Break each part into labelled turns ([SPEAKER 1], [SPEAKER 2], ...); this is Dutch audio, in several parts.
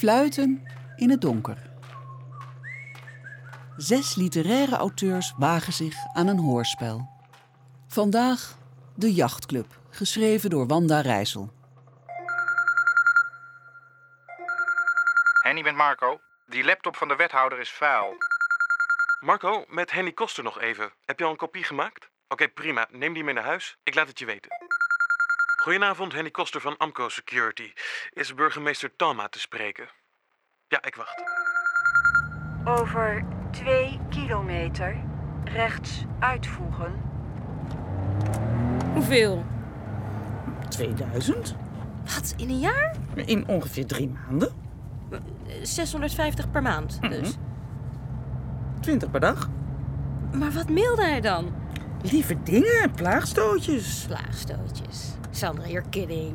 [SPEAKER 1] Fluiten in het donker. Zes literaire auteurs wagen zich aan een hoorspel. Vandaag De Jachtclub, geschreven door Wanda Rijssel.
[SPEAKER 2] Henny met Marco. Die laptop van de wethouder is vuil.
[SPEAKER 3] Marco, met Henny Koster nog even. Heb je al een kopie gemaakt? Oké, prima. Neem die mee naar huis. Ik laat het je weten. Goedenavond, Henny Koster van Amco Security. Is burgemeester Talma te spreken? Ja, ik wacht.
[SPEAKER 4] Over twee kilometer rechts uitvoegen.
[SPEAKER 5] Hoeveel?
[SPEAKER 6] 2000?
[SPEAKER 5] Wat, in een jaar?
[SPEAKER 6] In ongeveer drie maanden.
[SPEAKER 5] 650 per maand, dus.
[SPEAKER 6] 20 per dag.
[SPEAKER 5] Maar wat mailde hij dan?
[SPEAKER 6] Lieve dingen, plaagstootjes.
[SPEAKER 5] Plaagstootjes. Sandra, you're kidding.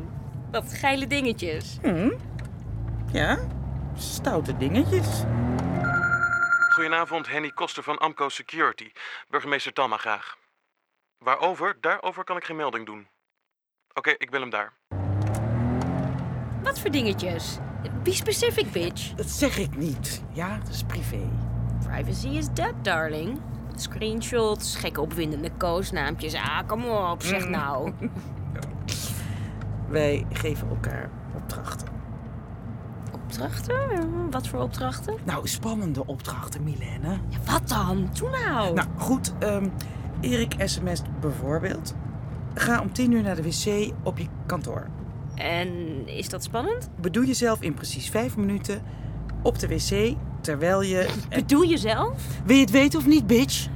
[SPEAKER 5] Wat geile dingetjes.
[SPEAKER 6] Hm? Ja, stoute dingetjes.
[SPEAKER 3] Goedenavond, Henny Koster van Amco Security. Burgemeester Talma graag. Waarover? Daarover kan ik geen melding doen. Oké, ik bel hem daar.
[SPEAKER 5] Wat voor dingetjes? Be specific, bitch.
[SPEAKER 6] Dat zeg ik niet. Ja, dat is privé.
[SPEAKER 5] Privacy is dead, darling. Screenshots, gekke opwindende koosnaampjes. Ah, kom op, zeg nou.
[SPEAKER 6] Wij geven elkaar opdrachten.
[SPEAKER 5] Opdrachten? Wat voor opdrachten?
[SPEAKER 6] Nou, spannende opdrachten, Milene.
[SPEAKER 5] Ja, wat dan? Doe nou.
[SPEAKER 6] Nou, goed. ehm, Erik sms't bijvoorbeeld. Ga om 10 uur naar de wc op je kantoor.
[SPEAKER 5] En is dat spannend?
[SPEAKER 6] Bedoel jezelf in precies 5 minuten op de wc terwijl je...
[SPEAKER 5] Bedoel je zelf?
[SPEAKER 6] Wil je het weten of niet, bitch?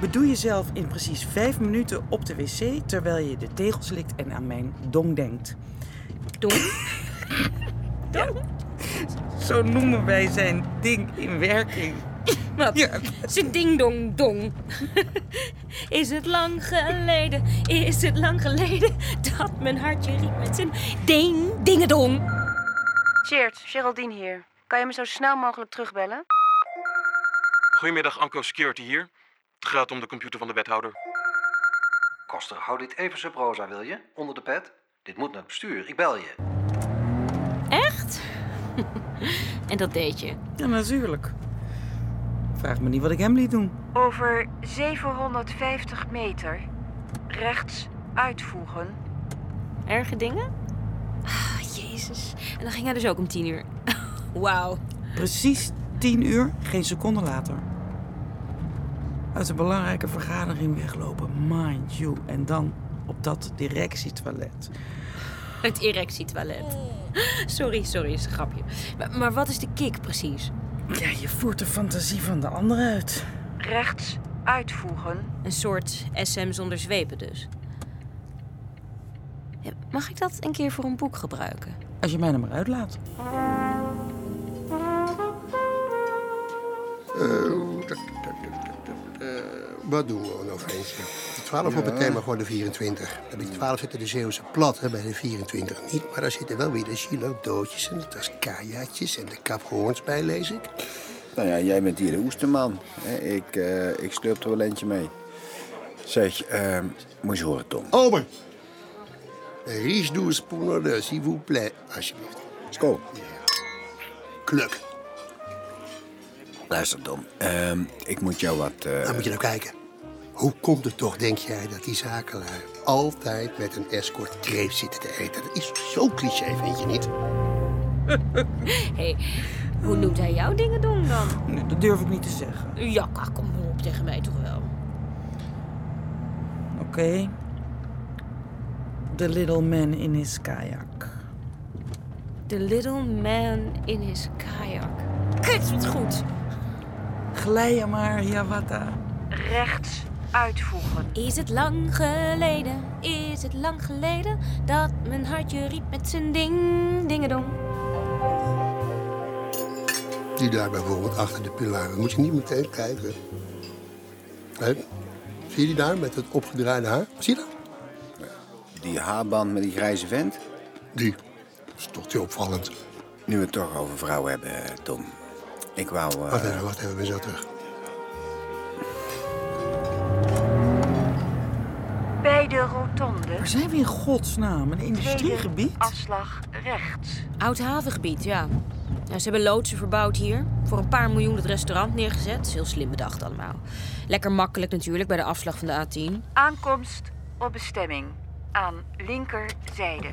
[SPEAKER 6] Bedoel jezelf in precies 5 minuten op de wc terwijl je de tegels likt en aan mijn dong denkt.
[SPEAKER 5] Dong?
[SPEAKER 6] Zo noemen wij zijn ding in werking.
[SPEAKER 5] Wat?
[SPEAKER 6] Ja.
[SPEAKER 5] Zijn ding dong dong. Is het lang geleden, is het lang geleden dat mijn hartje riep met zijn ding dingedong.
[SPEAKER 4] Cheert, Geraldine hier. Kan je me zo snel mogelijk terugbellen?
[SPEAKER 3] Goedemiddag, Amco Security hier. Het gaat om de computer van de wethouder.
[SPEAKER 7] Koster, hou dit even sub rosa, wil je? Onder de pet. Dit moet naar het bestuur. Ik bel je.
[SPEAKER 5] Echt? en dat deed je.
[SPEAKER 6] Ja, natuurlijk. Vraag me niet wat ik hem liet doen.
[SPEAKER 4] Over 750 meter rechts uitvoegen.
[SPEAKER 5] Erge dingen? Ah, jezus. En dan ging hij dus ook om tien uur. Wauw.
[SPEAKER 6] Precies 10 uur, geen seconde later. Uit een belangrijke vergadering weglopen, mind you. En dan op dat directietoilet.
[SPEAKER 5] Het erectietoilet. Sorry, sorry, is een grapje. Maar, maar wat is de kick precies?
[SPEAKER 6] Ja, je voert de fantasie van de ander uit.
[SPEAKER 4] Rechts uitvoegen.
[SPEAKER 5] Een soort SM zonder zwepen dus. Ja, mag ik dat een keer voor een boek gebruiken?
[SPEAKER 6] Als je mij er maar uitlaat.
[SPEAKER 8] Wat doen we nog eens? De 12 op het thema gewoon de 24. Bij de 12 zitten de Zeeuwse plat, hè, bij de 24 niet. Maar daar zitten wel weer de Gilo-doodjes en de Tascayatjes en de kaphoorns bij, lees ik.
[SPEAKER 9] Nou ja, jij bent hier de oesterman. Ik, eh ik sleep er wel eentje mee. Zeg, eh, moet je horen, Tom.
[SPEAKER 8] Ober! Douze pour de, s'il vous plaît. Alsjeblieft.
[SPEAKER 9] Skool.
[SPEAKER 8] Kluk.
[SPEAKER 9] Luister, Tom. Ehm, ik moet jou wat... eh,
[SPEAKER 8] Dan moet je nou kijken. Hoe komt het toch, denk jij, dat die zakenlui altijd met een escort kreeft zitten te eten? Dat is zo cliché, vind je niet?
[SPEAKER 5] Hé, hey, hoe noemt hij jouw dingen doen dan?
[SPEAKER 6] Nee, dat durf ik niet te zeggen.
[SPEAKER 5] Ja, kom op, tegen mij toch wel.
[SPEAKER 6] Oké. The little man in his kajak.
[SPEAKER 5] The little man in his kayak. Kut, wat goed.
[SPEAKER 6] Glij maar, Jawata.
[SPEAKER 4] Rechts uitvoegen.
[SPEAKER 5] Is het lang geleden, is het lang geleden dat mijn hartje riep met zijn ding, dingedong.
[SPEAKER 8] Die daar bijvoorbeeld achter de pilaren. Moet je niet meteen kijken. Hè? Zie je die daar met het opgedraaide haar? Zie je dat?
[SPEAKER 9] Die haarband met die grijze vent.
[SPEAKER 8] Die. Dat is toch te opvallend.
[SPEAKER 9] Nu we het toch over vrouwen hebben, eh, Tom. Ik wou... eh,
[SPEAKER 8] Wacht even, wacht even, ben zo terug.
[SPEAKER 4] De rotonde.
[SPEAKER 6] Waar zijn we in godsnaam? Een industriegebied?
[SPEAKER 4] Tweede afslag rechts.
[SPEAKER 5] Oud havengebied, ja. ja. Ze hebben loodsen verbouwd hier. Voor een paar miljoen het restaurant neergezet. Heel slim bedacht allemaal. Lekker makkelijk natuurlijk bij de afslag van de A10.
[SPEAKER 4] Aankomst op bestemming. Aan linkerzijde.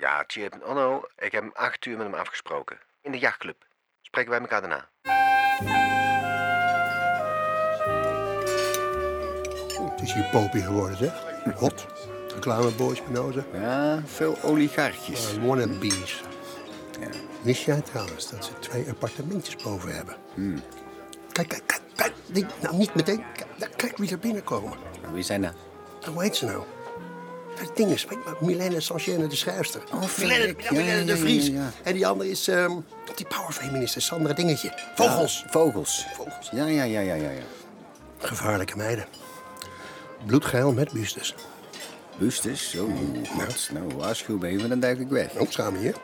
[SPEAKER 10] Ja, Chip en Onno, ik heb om acht uur met hem afgesproken. In de jachtclub. Spreken wij elkaar daarna.
[SPEAKER 8] Het is hier popie geworden, zeg. Hot. Reclameboys, benozen.
[SPEAKER 9] Ja, veel oligarchjes.
[SPEAKER 8] Uh, wannabes. Ja. Wist jij trouwens dat ze twee appartementjes boven hebben?
[SPEAKER 9] Hmm.
[SPEAKER 8] Kijk, kijk, kijk, kijk. Nou, niet meteen. Kijk, kijk wie er binnenkomen.
[SPEAKER 9] Wie zijn dat?
[SPEAKER 8] Hoe heet ze nou? Het ding is, Milène Sancienne, de schrijfster.
[SPEAKER 9] Oh, ja, ja,
[SPEAKER 8] de Vries.
[SPEAKER 9] ja, ja.
[SPEAKER 8] En die andere is um, die powerfeministe, Sandra Dingetje. Vogels.
[SPEAKER 9] Vogels.
[SPEAKER 8] Vogels.
[SPEAKER 9] Ja, ja, ja, ja, ja. ja.
[SPEAKER 8] Gevaarlijke meiden. Bloedgeil met bustes.
[SPEAKER 9] Bustes? Zo, wat? Nou, waarschuw me even, dan duik ik weg.
[SPEAKER 8] Ook samen hier.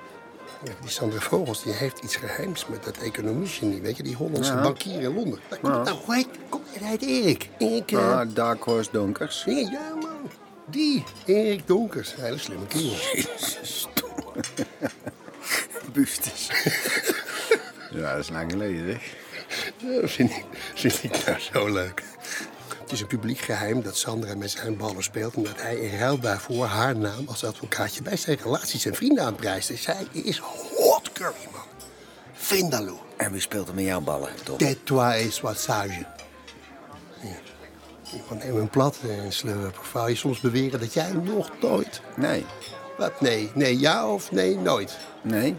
[SPEAKER 8] Die Sandra Vogels die heeft iets geheims met dat economie weet je, die Hollandse
[SPEAKER 9] Ja.
[SPEAKER 8] bankier in Londen. Nou,
[SPEAKER 9] Ja.
[SPEAKER 8] nou, hoe heet, kom, hij heet Erik. Erik,
[SPEAKER 9] Ah, Dark Horse Donkers.
[SPEAKER 8] ja, ja, man. Die, Erik Donkers. Hele slimme kerel.
[SPEAKER 9] Jezus, Bustes. ja, dat is lang geleden, zeg.
[SPEAKER 8] Dat vind ik, vind ik nou zo leuk. Het is een publiek geheim dat Sandra met zijn ballen speelt... en dat hij in ruil daarvoor haar naam als advocaatje... bij zijn relaties en vrienden aanprijst. Dus zij is hot curry, man. Vindaloo.
[SPEAKER 9] En wie speelt er met jouw ballen, Tom?
[SPEAKER 8] Tais et sois sage. Ja. Iemand een plat en slurp. Of wou je soms beweren dat jij nog nooit...
[SPEAKER 9] Nee.
[SPEAKER 8] Wat? Nee. Nee, ja of nee, nooit?
[SPEAKER 9] Nee?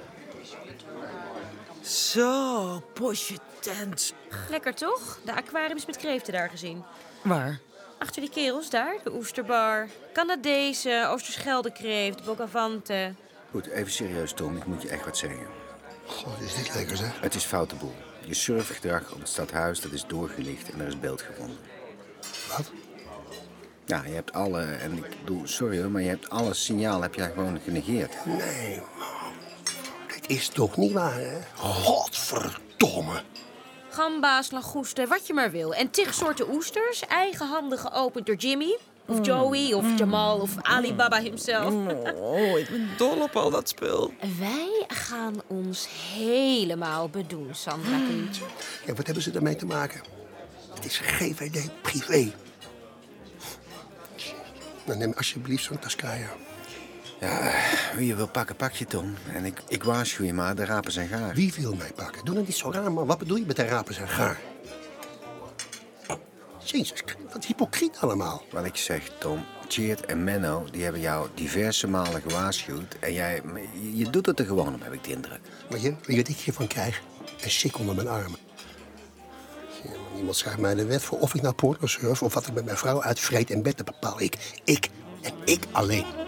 [SPEAKER 6] Zo, posje tent.
[SPEAKER 5] Lekker toch? De aquariums met kreeften daar gezien.
[SPEAKER 6] Waar?
[SPEAKER 5] Achter die kerels daar, de oesterbar. Canadezen, Oosterscheldekreeft, Bogavante.
[SPEAKER 9] Goed, even serieus, Tom. Ik moet je echt wat zeggen.
[SPEAKER 8] God, is dit lekker, zeg.
[SPEAKER 9] Het is foute boel. Je surfgedrag op het stadhuis, dat is doorgelicht en er is beeld gevonden.
[SPEAKER 8] Wat?
[SPEAKER 9] Ja, je hebt alle, en ik bedoel, sorry hoor, maar je hebt alle signaal heb jij gewoon genegeerd.
[SPEAKER 8] Nee, man. Dit is toch niet waar, hè? Godverdomme.
[SPEAKER 5] Gamba's, langoesten, wat je maar wil. En tig soorten oesters, eigenhandig geopend door Jimmy. Of Joey, of Jamal, of Alibaba himself.
[SPEAKER 6] Oh, ik ben dol op al dat spul.
[SPEAKER 5] Wij gaan ons helemaal bedoen, Sandra.
[SPEAKER 8] Ja, wat hebben ze daarmee te maken? Het is GVD privé. Nou, neem alsjeblieft zo'n Tascaya.
[SPEAKER 9] Ja, wie je wil pakken, pak je, Tom. En ik, ik waarschuw je maar, de rapen zijn gaar.
[SPEAKER 8] Wie wil mij pakken? Doe nou niet zo raar, man. Wat bedoel je met de rapen zijn gaar? Jezus, wat hypocriet allemaal.
[SPEAKER 9] Wat ik zeg, Tom, Cheert en Menno, die hebben jou diverse malen gewaarschuwd. En jij, je doet het er gewoon om, heb ik de indruk.
[SPEAKER 8] Maar je, weet je wat ik hiervan krijg? Een sik onder mijn armen. Ja, man, Iemand schrijft mij de wet voor of ik naar porno surf... of wat ik met mijn vrouw uitvreet in bed, dat bepaal ik. Ik en ik alleen.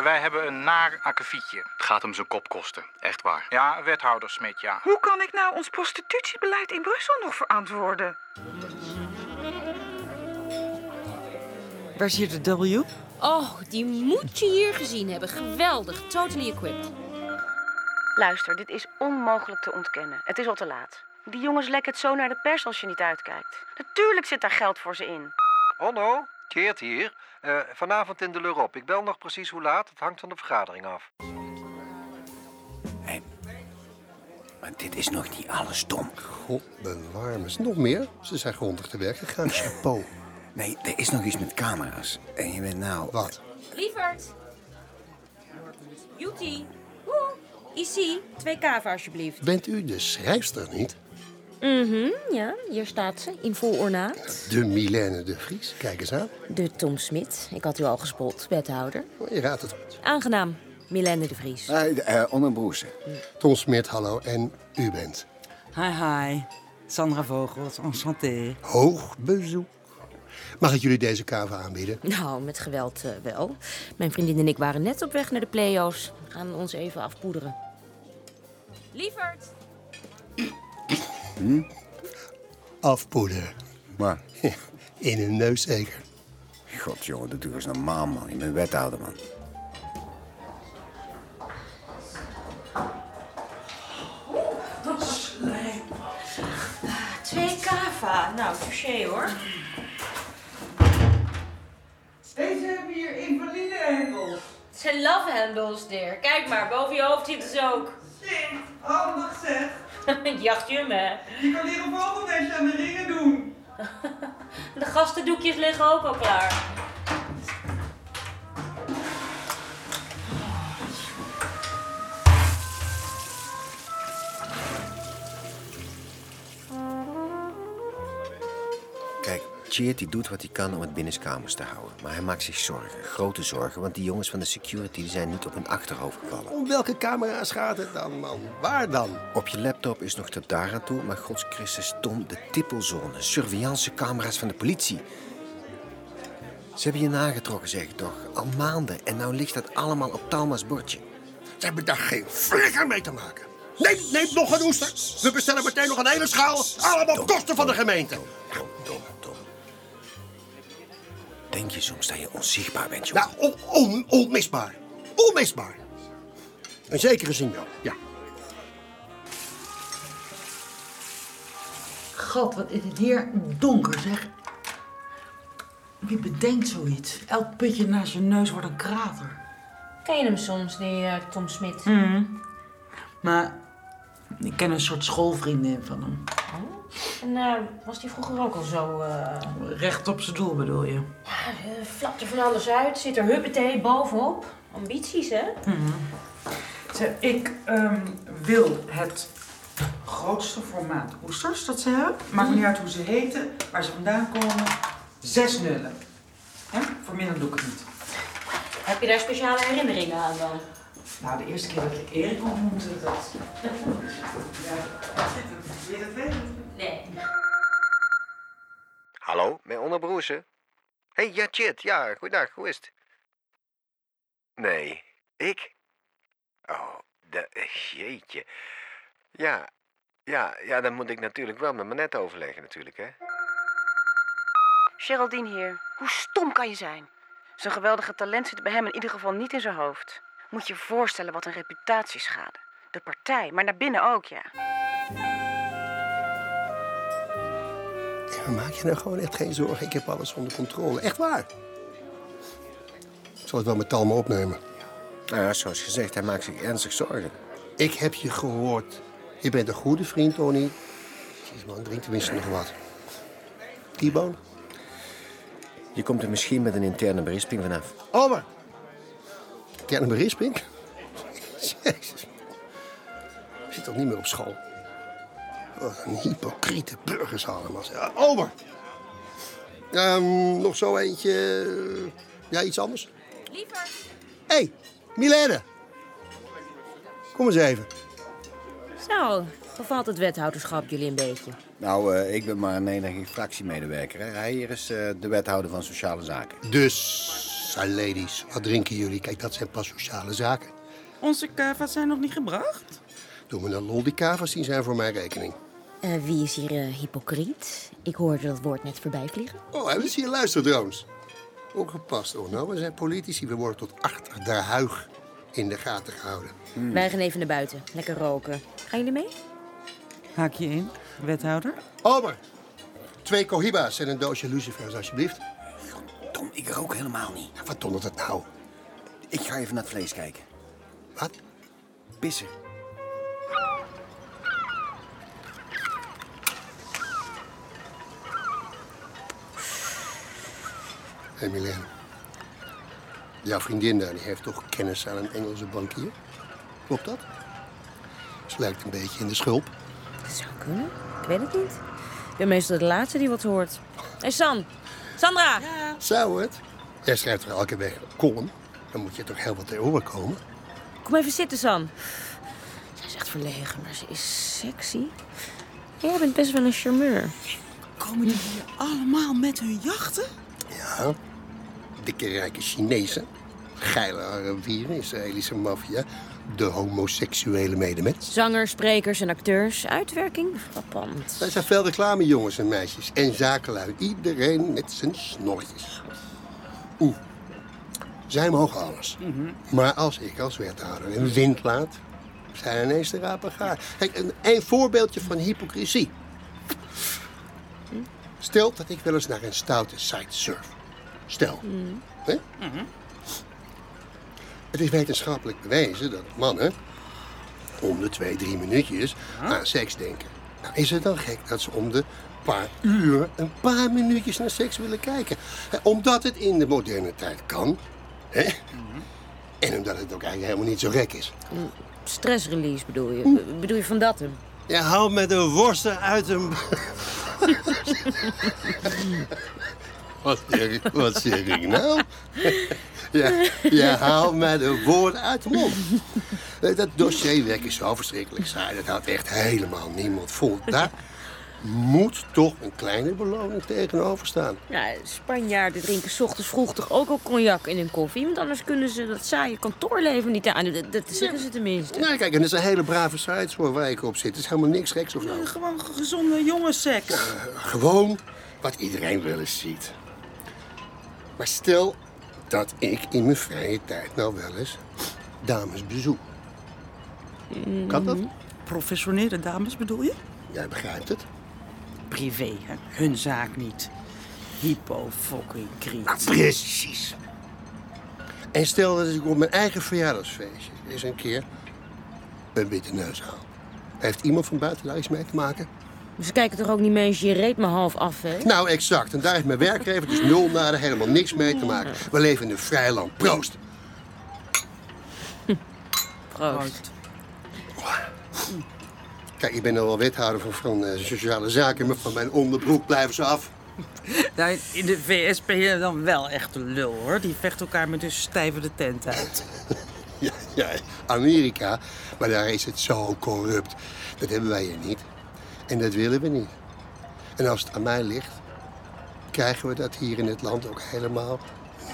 [SPEAKER 2] Eh, wij hebben een naar akkefietje.
[SPEAKER 11] Het gaat hem zijn kop kosten, echt waar.
[SPEAKER 2] Ja, wethouder Smit, ja.
[SPEAKER 12] Hoe kan ik nou ons prostitutiebeleid in Brussel nog verantwoorden?
[SPEAKER 6] Waar zit de W?
[SPEAKER 5] Oh, die moet je hier gezien hebben. Geweldig, totally equipped.
[SPEAKER 4] Luister, dit is onmogelijk te ontkennen. Het is al te laat. Die jongens lekken het zo naar de pers als je niet uitkijkt. Natuurlijk zit daar geld voor ze in.
[SPEAKER 7] Onno, Geert hier. Eh, vanavond in de L'Europe. Ik bel nog precies hoe laat. Het hangt van de vergadering af.
[SPEAKER 9] Maar dit is nog niet alles, Tom.
[SPEAKER 8] God. Is nog meer? Ze zijn grondig te werk gegaan. Chapeau.
[SPEAKER 9] Nee, er is nog iets met camera's. En je bent nou...
[SPEAKER 8] Wat?
[SPEAKER 5] Lieverd. Juti. Woe. Ici. Twee kava alsjeblieft.
[SPEAKER 8] Bent u de schrijfster niet?
[SPEAKER 5] Mhm, ja. Hier staat ze, in vol ornaat.
[SPEAKER 8] De Milène de Vries. Kijk eens aan.
[SPEAKER 5] De Tom Smit. Ik had u al gespot, wethouder.
[SPEAKER 8] Je raadt het goed.
[SPEAKER 5] Aangenaam, Milène de Vries.
[SPEAKER 9] Uh, Onno Broersen.
[SPEAKER 8] Tom Smit, hallo. En u bent?
[SPEAKER 6] Hi, hi. Sandra Vogels, enchanté.
[SPEAKER 8] Hoog bezoek. Mag ik jullie deze kava aanbieden?
[SPEAKER 5] Nou, met geweld eh, wel. Mijn vriendin en ik waren net op weg naar de play-offs. We gaan ons even afpoederen. Lieverd.
[SPEAKER 9] Hm?
[SPEAKER 8] Afpoederen.
[SPEAKER 9] Waar?
[SPEAKER 8] In een neus zeker.
[SPEAKER 9] God, jongen, dat doe eens normaal, man. Je bent wethouder, man.
[SPEAKER 5] Twee kava. Nou, touché hoor.
[SPEAKER 6] hier invalidehendels.
[SPEAKER 5] Het zijn love handles, dear. Kijk maar, boven je hoofd zitten ze ook.
[SPEAKER 6] Shit, handig zeg.
[SPEAKER 5] Jacht je hem, hè?
[SPEAKER 6] Je kan hier een vogelnestje aan de ringen doen.
[SPEAKER 5] De gastendoekjes liggen ook al klaar.
[SPEAKER 10] Cheert die doet wat hij kan om het binnenskamers te houden. Maar hij maakt zich zorgen, grote zorgen, want die jongens van de security zijn niet op hun achterhoofd gevallen.
[SPEAKER 8] Om welke camera's gaat het dan, man? Waar dan?
[SPEAKER 10] Op je laptop is nog tot daar aan toe, maar Gods Christus Tom, de tippelzone, surveillancecamera's van de politie. Ze hebben je nagetrokken, zeg ik toch, al maanden. En nou ligt dat allemaal op Talma's bordje.
[SPEAKER 8] Ze hebben daar geen flikker mee te maken. Neem, neem nog een oester. We bestellen meteen nog een hele schaal. Allemaal op kosten van de gemeente.
[SPEAKER 10] Tom. Denk je soms dat je onzichtbaar bent, jongen?
[SPEAKER 8] Nou, on, on- onmisbaar. Onmisbaar. In zekere zin wel, ja.
[SPEAKER 6] God, wat is het hier donker, zeg. Wie bedenkt zoiets? Elk putje naast je neus wordt een krater.
[SPEAKER 5] Ken je hem soms, die eh, Tom Smit?
[SPEAKER 6] Maar ik ken een soort schoolvriendin van hem.
[SPEAKER 5] En eh, was die vroeger ook al zo... eh
[SPEAKER 6] Recht op zijn doel bedoel je?
[SPEAKER 5] ja, eh, flapt er van alles uit, zit er huppatee bovenop. Ambities, hè?
[SPEAKER 6] Zeg, ik ehm, wil het grootste formaat oesters dat ze hebben. Maakt niet uit hoe ze heten, waar ze vandaan komen. Zes nullen. Hè? Voor minder doe ik het niet.
[SPEAKER 5] Heb je daar speciale herinneringen aan dan?
[SPEAKER 6] Nou, de eerste keer dat ik Erik ontmoette, dat... Ja, dat weten?
[SPEAKER 5] Nee.
[SPEAKER 10] Hallo, mijn onderbroerse? Hé, hey, ja, Chit. Ja, goeiedag, hoe is het? Nee, ik? Oh, de, jeetje. Ja, ja, ja, dan moet ik natuurlijk wel met mijn net overleggen natuurlijk, hè.
[SPEAKER 4] Geraldine hier. Hoe stom kan je zijn? Zijn geweldige talent zit bij hem in ieder geval niet in zijn hoofd. Moet je je voorstellen wat een reputatieschade. De partij, maar naar binnen ook, ja.
[SPEAKER 8] Ja, maak je nou gewoon echt geen zorgen. Ik heb alles onder controle. Echt waar. Ik zal het wel met Talma opnemen.
[SPEAKER 10] Nou ja, zoals gezegd, hij maakt zich ernstig zorgen.
[SPEAKER 8] Ik heb je gehoord. Je bent een goede vriend, Tony. Jezus man, drink tenminste nog wat. T-bone?
[SPEAKER 10] Je komt er misschien met een interne berisping vanaf.
[SPEAKER 8] Omer! Interne berisping? Jezus. Je zit toch niet meer op school? Wat een hypocriete burgers allemaal. Ja! Ehm, nog zo eentje... Ja, iets anders?
[SPEAKER 5] Liever.
[SPEAKER 8] Hé, hey, Milene. Kom eens even.
[SPEAKER 5] Zo, bevalt het wethouderschap jullie een beetje?
[SPEAKER 9] Nou, eh, ik ben maar een enige fractiemedewerker. Hè. Hij hier is eh, de wethouder van Sociale Zaken.
[SPEAKER 8] Dus, uh, ladies, wat drinken jullie? Kijk, dat zijn pas sociale zaken.
[SPEAKER 6] Onze kava's zijn nog niet gebracht.
[SPEAKER 8] Doe me een lol, die kavas die zijn voor mijn rekening.
[SPEAKER 5] Eh, wie is hier eh, hypocriet? Ik hoorde dat woord net voorbij vliegen.
[SPEAKER 8] Oh, hebben ze hier luisterdrones? Ongepast, hoor. Nou, we zijn politici. We worden tot achter de huig in de gaten gehouden.
[SPEAKER 5] Wij gaan even naar buiten. Lekker roken. Gaan jullie mee?
[SPEAKER 6] Haak je in, wethouder?
[SPEAKER 8] Ober, twee cohiba's en een doosje lucifers, alsjeblieft.
[SPEAKER 9] Tom, ik rook helemaal niet.
[SPEAKER 8] Wat dondert het nou?
[SPEAKER 9] Ik ga even naar het vlees kijken.
[SPEAKER 8] Wat?
[SPEAKER 9] Pissen.
[SPEAKER 8] Hé, hey, Milene. Jouw vriendin daar, die heeft toch kennis aan een Engelse bankier? Klopt dat? Ze lijkt een beetje in de schulp.
[SPEAKER 5] Dat zou kunnen. Ik weet het niet. Ik ben meestal de laatste die wat hoort. Hé, hey San. Sandra.
[SPEAKER 8] Zou het? Jij schrijft er elke week een column. Dan moet je toch heel wat te oren komen.
[SPEAKER 5] Kom even zitten, San. Zij is echt verlegen, maar ze is sexy. Jij bent best wel een charmeur.
[SPEAKER 6] Komen die hier allemaal met hun jachten?
[SPEAKER 8] Ja, dikke rijke Chinezen. Geile Arabieren, Israëlische maffia. De homoseksuele medemens.
[SPEAKER 5] Zangers, sprekers en acteurs. Uitwerking frappant.
[SPEAKER 8] Wij zijn veel reclame, jongens en meisjes. En zakenlui. Iedereen met zijn snolletjes. Oeh. Zij mogen alles. Maar als ik als wethouder een wind laat, zijn ineens de rapen gaar. Kijk, een, een voorbeeldje van hypocrisie. Stel dat ik wel eens naar een stoute site surf. Stel. Hè? Het is wetenschappelijk bewezen dat mannen om de twee, drie minuutjes aan seks denken. Nou, is het dan gek dat ze om de paar uur een paar minuutjes naar seks willen kijken? Hè, Omdat het in de moderne tijd kan. Hè? En omdat het ook eigenlijk helemaal niet zo gek is.
[SPEAKER 5] Stressrelease bedoel je? Bedoel je van dat hem?
[SPEAKER 8] Je haalt met de worsten uit hem. wat, zeg, ik- wat zeg ik nou? ja, je haalt mij de woorden uit de mond. Eh, Dat dossierwerk is zo verschrikkelijk saai. Dat houdt echt helemaal niemand vol. Daar moet toch een kleine beloning tegenover staan.
[SPEAKER 5] Ja, Spanjaarden drinken 's ochtends vroeg toch ook al cognac in hun koffie? Want anders kunnen ze dat saaie kantoorleven niet aan. Dat, dat zeggen ze tenminste.
[SPEAKER 8] Nou, kijk, en dat zijn hele brave sites hoor, waar ik op zit. Het is helemaal niks geks of zo.
[SPEAKER 6] Gewoon gezonde jongensseks.
[SPEAKER 8] Gewoon wat iedereen wel eens ziet. Maar stel dat ik in mijn vrije tijd nou wel eens dames bezoek. Kan dat?
[SPEAKER 6] Professionele dames bedoel je?
[SPEAKER 8] Jij begrijpt het.
[SPEAKER 6] Privé, hè? Hun zaak niet. Hypo fucking kriet.
[SPEAKER 8] Nou, precies. En stel dat ik op mijn eigen verjaardagsfeestje eens een keer een witte neus haal. Heeft iemand van buiten daar iets mee te maken?
[SPEAKER 5] Ze kijken toch ook niet mee als je je reet maar half af, hè?
[SPEAKER 8] Nou, exact. En daar heeft mijn werkgever dus nul naar helemaal niks mee te maken. We leven in een vrij land. Proost.
[SPEAKER 5] Proost.
[SPEAKER 8] Kijk, ik ben al wel wethouder van, van eh, sociale zaken, maar van mijn onderbroek blijven ze af.
[SPEAKER 6] Nou, in de VS ben je dan wel echt een lul, hoor. Die vecht elkaar met een stijve de tent uit.
[SPEAKER 8] Ja, ja, Amerika, maar daar is het zo corrupt. Dat hebben wij hier niet. En dat willen we niet. En als het aan mij ligt, krijgen we dat hier in het land ook helemaal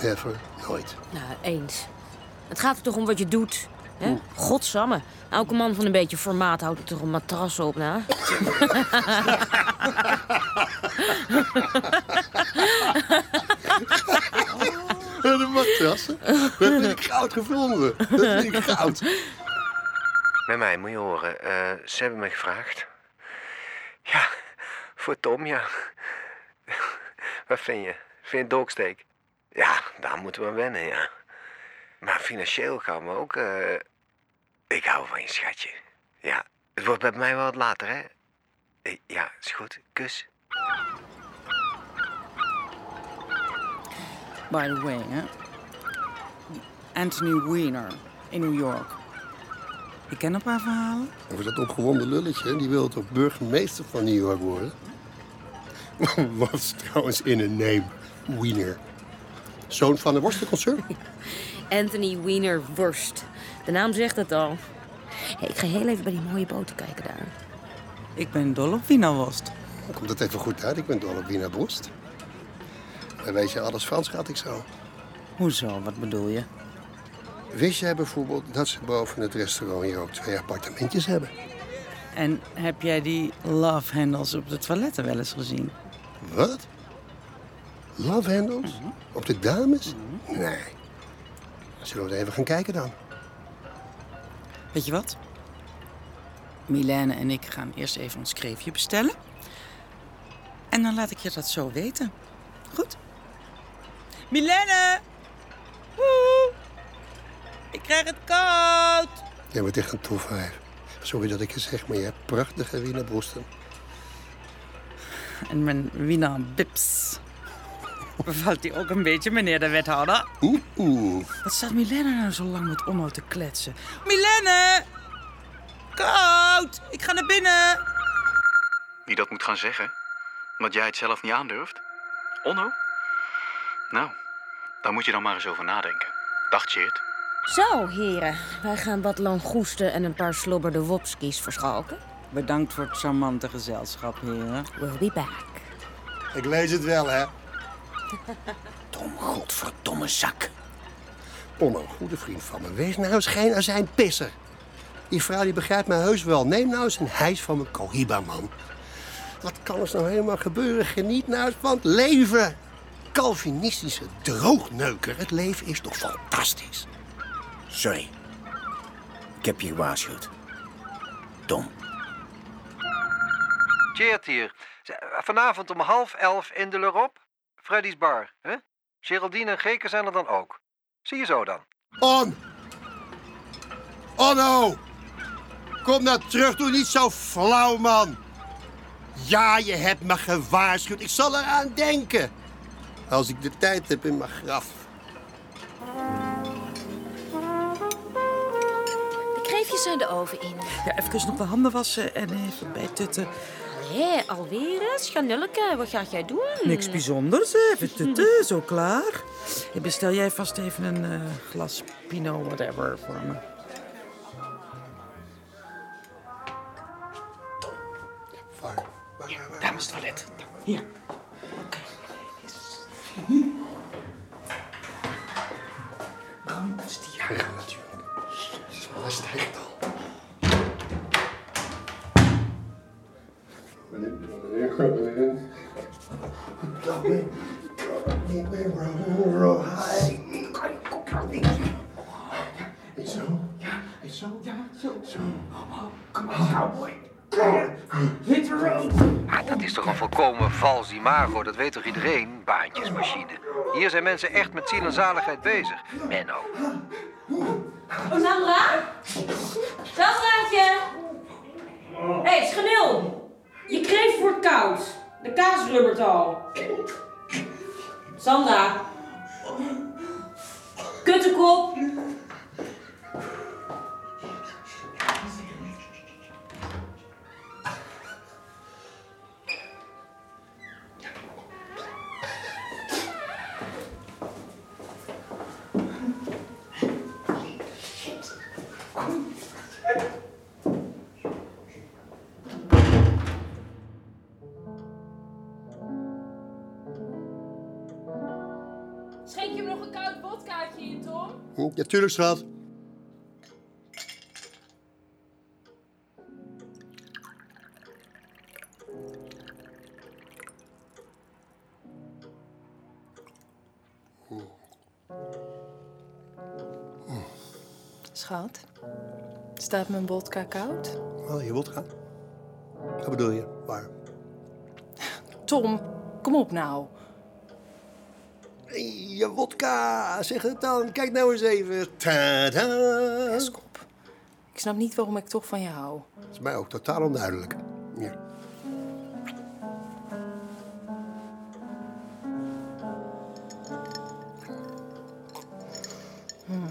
[SPEAKER 8] never, nooit.
[SPEAKER 5] Nou, eens. Het gaat er toch om wat je doet. Hè? Godsamme. Elke man van een beetje formaat houdt er toch een matras op na.
[SPEAKER 8] De matrassen, dat vind ik goud gevonden. Dat vind ik goud.
[SPEAKER 10] Met mij moet je horen. eh, ze hebben me gevraagd. Ja, voor Tom, ja. Wat vind je? Vind je dolksteek? Ja, daar moeten we aan wennen, ja. Maar financieel gaan we ook... eh, Ik hou van je, schatje. Ja, het wordt bij mij wel wat later, hè? Eh, Ja, is goed. Kus.
[SPEAKER 6] By the way, hè. Anthony Weiner in New York. Ik ken een paar verhalen.
[SPEAKER 8] Over dat opgewonden lulletje, die wil toch burgemeester van New York worden? Wat is trouwens in een name? Wiener. Zoon van een worstenconcern?
[SPEAKER 5] Anthony Wiener Worst. De naam zegt het al. Hey, ik ga heel even bij die mooie boten kijken daar.
[SPEAKER 6] Ik ben dol op wienerworst.
[SPEAKER 8] Komt dat even goed uit? Ik ben dol op Wiener Borst. En weet je alles van, schat ik zo.
[SPEAKER 6] Hoezo, wat bedoel je?
[SPEAKER 8] Wist jij bijvoorbeeld dat ze boven het restaurant hier ook twee appartementjes hebben?
[SPEAKER 6] En heb jij die love handles op de toiletten wel eens gezien?
[SPEAKER 8] Wat? Love handles? Op de dames? Nee. Zullen we er even gaan kijken dan?
[SPEAKER 6] Weet je wat? Milène en ik gaan eerst even ons kreefje bestellen. En dan laat ik je dat zo weten. Goed? Milène! Woe! Ik krijg het koud!
[SPEAKER 8] Jij bent echt een wijf. Sorry dat ik het zeg, maar je hebt prachtige wienerborsten.
[SPEAKER 6] En mijn Wiener Bips. Bevalt die ook een beetje, meneer de wethouder?
[SPEAKER 8] Oeh, oeh.
[SPEAKER 6] Wat staat Milène nou zo lang met onnood te kletsen? Milène! Koud! Ik ga naar binnen!
[SPEAKER 11] Wie dat moet gaan zeggen? Omdat jij het zelf niet aandurft? Onno? Nou, daar moet je dan maar eens over nadenken. Dag, Cheert.
[SPEAKER 5] Zo, heren. Wij gaan wat langoesten en een paar slobberde wopskies verschalken.
[SPEAKER 6] Bedankt voor het charmante gezelschap, heren.
[SPEAKER 5] We'll be back.
[SPEAKER 8] Ik lees het wel, hè?
[SPEAKER 10] Tom, godverdomme zak.
[SPEAKER 8] Onno, goede vriend van me. Wees nou eens geen azijnpisser. Die vrouw die begrijpt mij heus wel. Neem nou eens een hijs van mijn Cohiba, man. Wat kan er nou helemaal gebeuren? Geniet nou eens van het leven. Calvinistische droogneuker. Het leven is toch fantastisch?
[SPEAKER 10] Sorry. Ik heb je gewaarschuwd. Tom.
[SPEAKER 7] Cheert hier. Z- Vanavond om half elf in de Lerop. Freddy's Bar, hè? Geraldine en Geke zijn er dan ook. Zie je zo dan.
[SPEAKER 8] On! Onno! Kom nou terug, doe niet zo flauw, man. Ja, je hebt me gewaarschuwd. Ik zal eraan denken. Als ik de tijd heb in mijn graf.
[SPEAKER 5] Zijn de oven in.
[SPEAKER 6] Ja, even nog de handen wassen en even bijtutten.
[SPEAKER 5] Hé, alweer eens? Janelleke, wat ga jij doen?
[SPEAKER 6] Niks bijzonders, even tutten, zo klaar. Bestel jij vast even een eh, glas Pinot whatever voor me. Dames toilet. Hier. Oké. Dan stier.
[SPEAKER 8] Zo, daar stijgt al. Zo.
[SPEAKER 6] Ja, zo. Ja, zo.
[SPEAKER 7] Dat is toch een volkomen vals imago, dat weet toch iedereen? Baantjesmachine. Hier zijn mensen echt met ziel en zaligheid bezig. Menno.
[SPEAKER 5] Oh, Sandra? Sandraatje! Hé, hey, Schanil! Je kreeft wordt koud. De kaas rubbert al. Sandra. Kuttekop.
[SPEAKER 8] Hm, Ja, tuurlijk, schat.
[SPEAKER 13] Schat, staat mijn vodka koud?
[SPEAKER 8] Oh, je gaan? Wat bedoel je? Waar?
[SPEAKER 13] Tom, kom op nou.
[SPEAKER 8] Je wodka, zeg het dan. Kijk nou eens even. Tada!
[SPEAKER 13] Ik snap niet waarom ik toch van je hou.
[SPEAKER 8] Dat is mij ook totaal onduidelijk. Ja.
[SPEAKER 13] Hmm.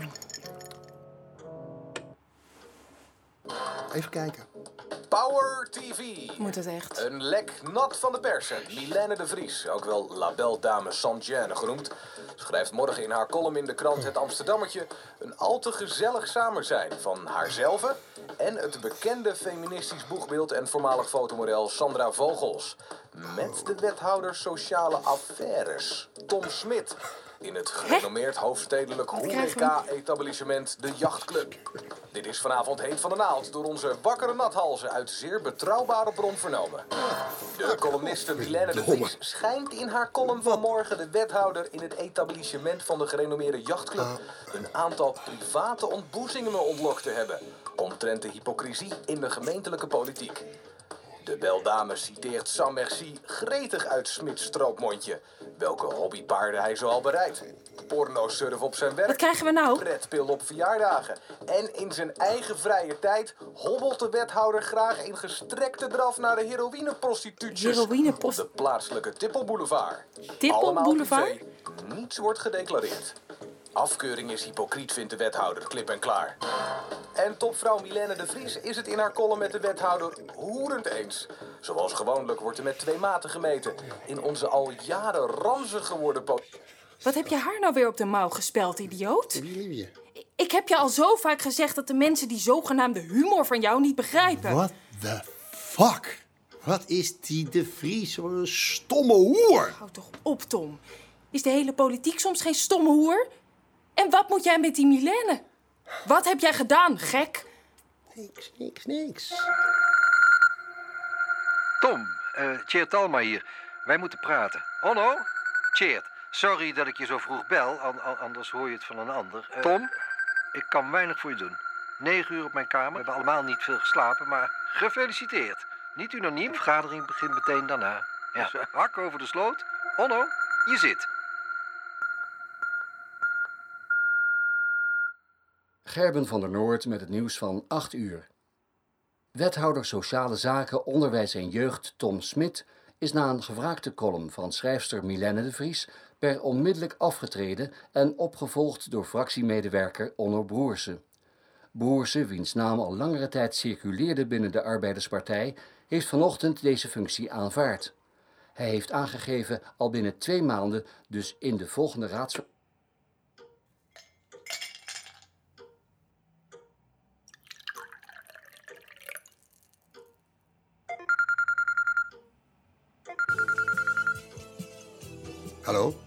[SPEAKER 8] Even kijken.
[SPEAKER 14] Power TV.
[SPEAKER 13] Moet het echt?
[SPEAKER 14] Een lek nat van de persen. Milène de Vries, ook wel La Belle Dame Saint-Jeanne genoemd, schrijft morgen in haar column in de krant Het Amsterdammertje een al te gezellig samen zijn van haarzelf en het bekende feministisch boegbeeld en voormalig fotomodel Sandra Vogels. Met de wethouder sociale affaires, Tom Smit. In het gerenommeerd hoofdstedelijk horeca-etablissement De Jachtclub. Is vanavond heet van de naald door onze wakkere nathalzen uit zeer betrouwbare bron vernomen. De columniste Milène de Vries schijnt in haar column van morgen de wethouder in het etablissement van de gerenommeerde jachtclub een aantal private ontboezemingen ontlokt te hebben. Omtrent de hypocrisie in de gemeentelijke politiek. De beldame citeert Sam Merci gretig uit Smits stroopmondje. Welke hobbypaarden hij zoal bereidt. Porno-surf op zijn werk.
[SPEAKER 13] Wat krijgen we nou?
[SPEAKER 14] Pretpil op verjaardagen. En in zijn eigen vrije tijd hobbelt de wethouder graag in gestrekte draf naar de heroïneprostituutjes.
[SPEAKER 13] Heroïneprost-
[SPEAKER 14] Op de plaatselijke Tippelboulevard.
[SPEAKER 13] Tippelboulevard?
[SPEAKER 14] Niets wordt gedeclareerd. Afkeuring is hypocriet, vindt de wethouder, klip en klaar. En topvrouw Milène de Vries is het in haar column met de wethouder hoerend eens. Zoals gewoonlijk wordt er met twee maten gemeten. In onze al jaren ranzig geworden
[SPEAKER 13] Wat heb je haar nou weer op de mouw gespeld, idioot?
[SPEAKER 8] Je?
[SPEAKER 13] Ik heb je al zo vaak gezegd dat de mensen die zogenaamde humor van jou niet begrijpen.
[SPEAKER 8] What the fuck? Wat is die de Vries? Zo'n stomme hoer.
[SPEAKER 13] Houd toch op, Tom. Is de hele politiek soms geen stomme hoer? En wat moet jij met die Milène? Wat heb jij gedaan, gek?
[SPEAKER 8] Niks, niks, niks.
[SPEAKER 7] Tom, eh Tjeerd Talma hier. Wij moeten praten. Onno? Tjeerd, Sorry dat ik je zo vroeg bel, anders hoor je het van een ander. Eh,
[SPEAKER 2] Tom?
[SPEAKER 7] Ik kan weinig voor je doen. Negen uur op mijn kamer. We hebben allemaal niet veel geslapen, maar gefeliciteerd. Niet unaniem. De vergadering begint meteen daarna. Ja. Dus, eh, hak over de sloot. Onno, je zit.
[SPEAKER 15] Gerben van der Noord met het nieuws van 8 uur. Wethouder Sociale Zaken, Onderwijs en Jeugd Tom Smit is na een gevraagde column van schrijfster Milène de Vries per onmiddellijk afgetreden en opgevolgd door fractiemedewerker Onno Broersen. Broersen, wiens naam al langere tijd circuleerde binnen de Arbeiderspartij, heeft vanochtend deze functie aanvaard. Hij heeft aangegeven al binnen twee maanden, dus in de volgende raads.
[SPEAKER 8] Hallo?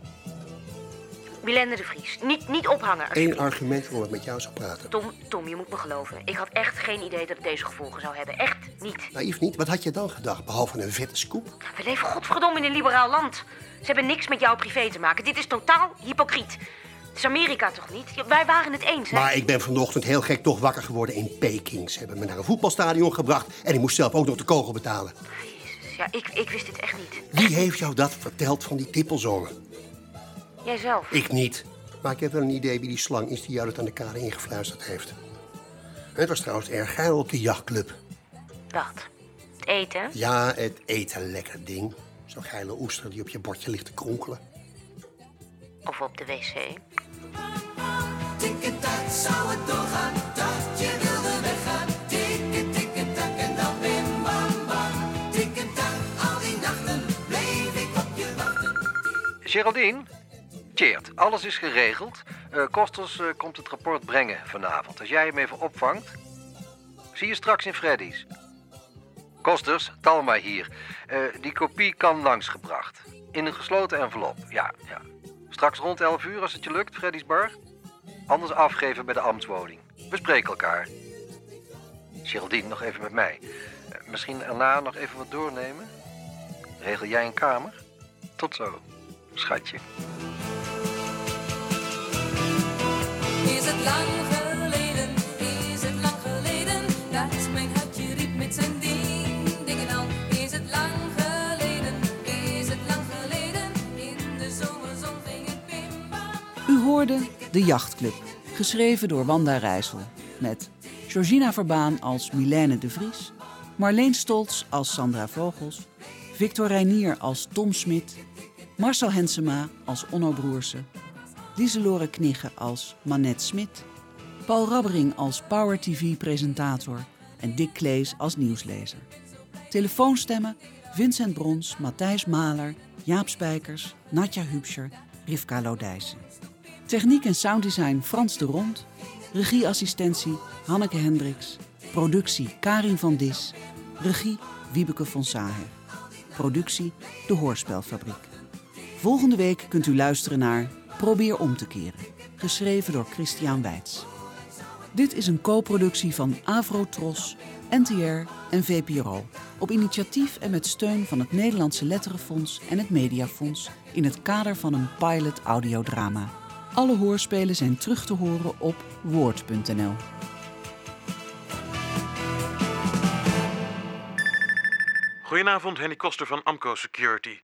[SPEAKER 5] Milène de Vries, niet, niet ophangen.
[SPEAKER 8] Eén argument waarom ik met jou zou praten.
[SPEAKER 5] Tom, Tom, je moet me geloven. Ik had echt geen idee dat het deze gevolgen zou hebben. Echt niet.
[SPEAKER 8] Naïef niet? Wat had je dan gedacht, behalve een vette scoop?
[SPEAKER 5] We leven godverdomme in een liberaal land. Ze hebben niks met jouw privé te maken. Dit is totaal hypocriet. Het is Amerika toch niet? Ja, Wij waren het eens, hè?
[SPEAKER 8] Maar ik ben vanochtend heel gek toch wakker geworden in Peking. Ze hebben me naar een voetbalstadion gebracht en ik moest zelf ook nog de kogel betalen.
[SPEAKER 5] Ja, ik, ik wist dit echt niet.
[SPEAKER 8] Wie heeft jou dat verteld van die tippelzongen?
[SPEAKER 5] Jijzelf.
[SPEAKER 8] Ik niet. Maar ik heb wel een idee wie die slang is die jou dat aan de kade ingefluisterd heeft. Het was trouwens erg geil op de jachtclub.
[SPEAKER 5] Wat? Het eten?
[SPEAKER 8] Ja, het eten lekker ding. Zo'n geile oester die op je bordje ligt te kronkelen.
[SPEAKER 5] Of op de wc?
[SPEAKER 16] Tikketak zou het doorgaan, dat je wilde weggaan. Tikke, tikke, tak en dan bim bam bam. Tikketak, al die nachten bleef ik op je wachten.
[SPEAKER 7] Geraldine? Alles is geregeld. Eh Kosters eh, komt het rapport brengen vanavond. Als jij hem even opvangt. Zie je straks in Freddy's. Kosters, Talma hier. Eh, die kopie kan langsgebracht. In een gesloten envelop, ja, ja. Straks rond 11 uur als het je lukt, Freddy's Bar. Anders afgeven bij de ambtswoning. We spreken elkaar. Geraldine, nog even met mij. Misschien erna nog even wat doornemen? Regel jij een kamer? Tot zo, schatje.
[SPEAKER 6] U hoorde De Jachtclub, geschreven door Wanda Rijssel. Met Georgina Verbaan als Milène de Vries, Marleen Stolz als Sandra Vogels, Victor Reinier als Tom Smit, Marcel Hensema als Onno Broersen, Lieselore Knigge als Manette Smit, Paul Rabbering als Power TV-presentator en Dick Klees als nieuwslezer. Telefoonstemmen Vincent Brons, Matthijs Maler, Jaap Spijkers, Natja Hubscher, Rivka Lodijsen. Techniek en sounddesign Frans de Rond. Regieassistentie Hanneke Hendricks. Productie Karin van Dis. Regie Wiebeke von Saher. Productie De Hoorspelfabriek. Volgende week kunt u luisteren naar Probeer om te keren. Geschreven door Christian Weitz. Dit is een co-productie van Avrotros, NTR en VPRO. Op initiatief en met steun van het Nederlandse Letterenfonds en het Mediafonds in het kader van een pilot audiodrama. Alle hoorspelen zijn terug te horen op woord.nl.
[SPEAKER 3] Goedenavond, Henny Koster van Amco Security.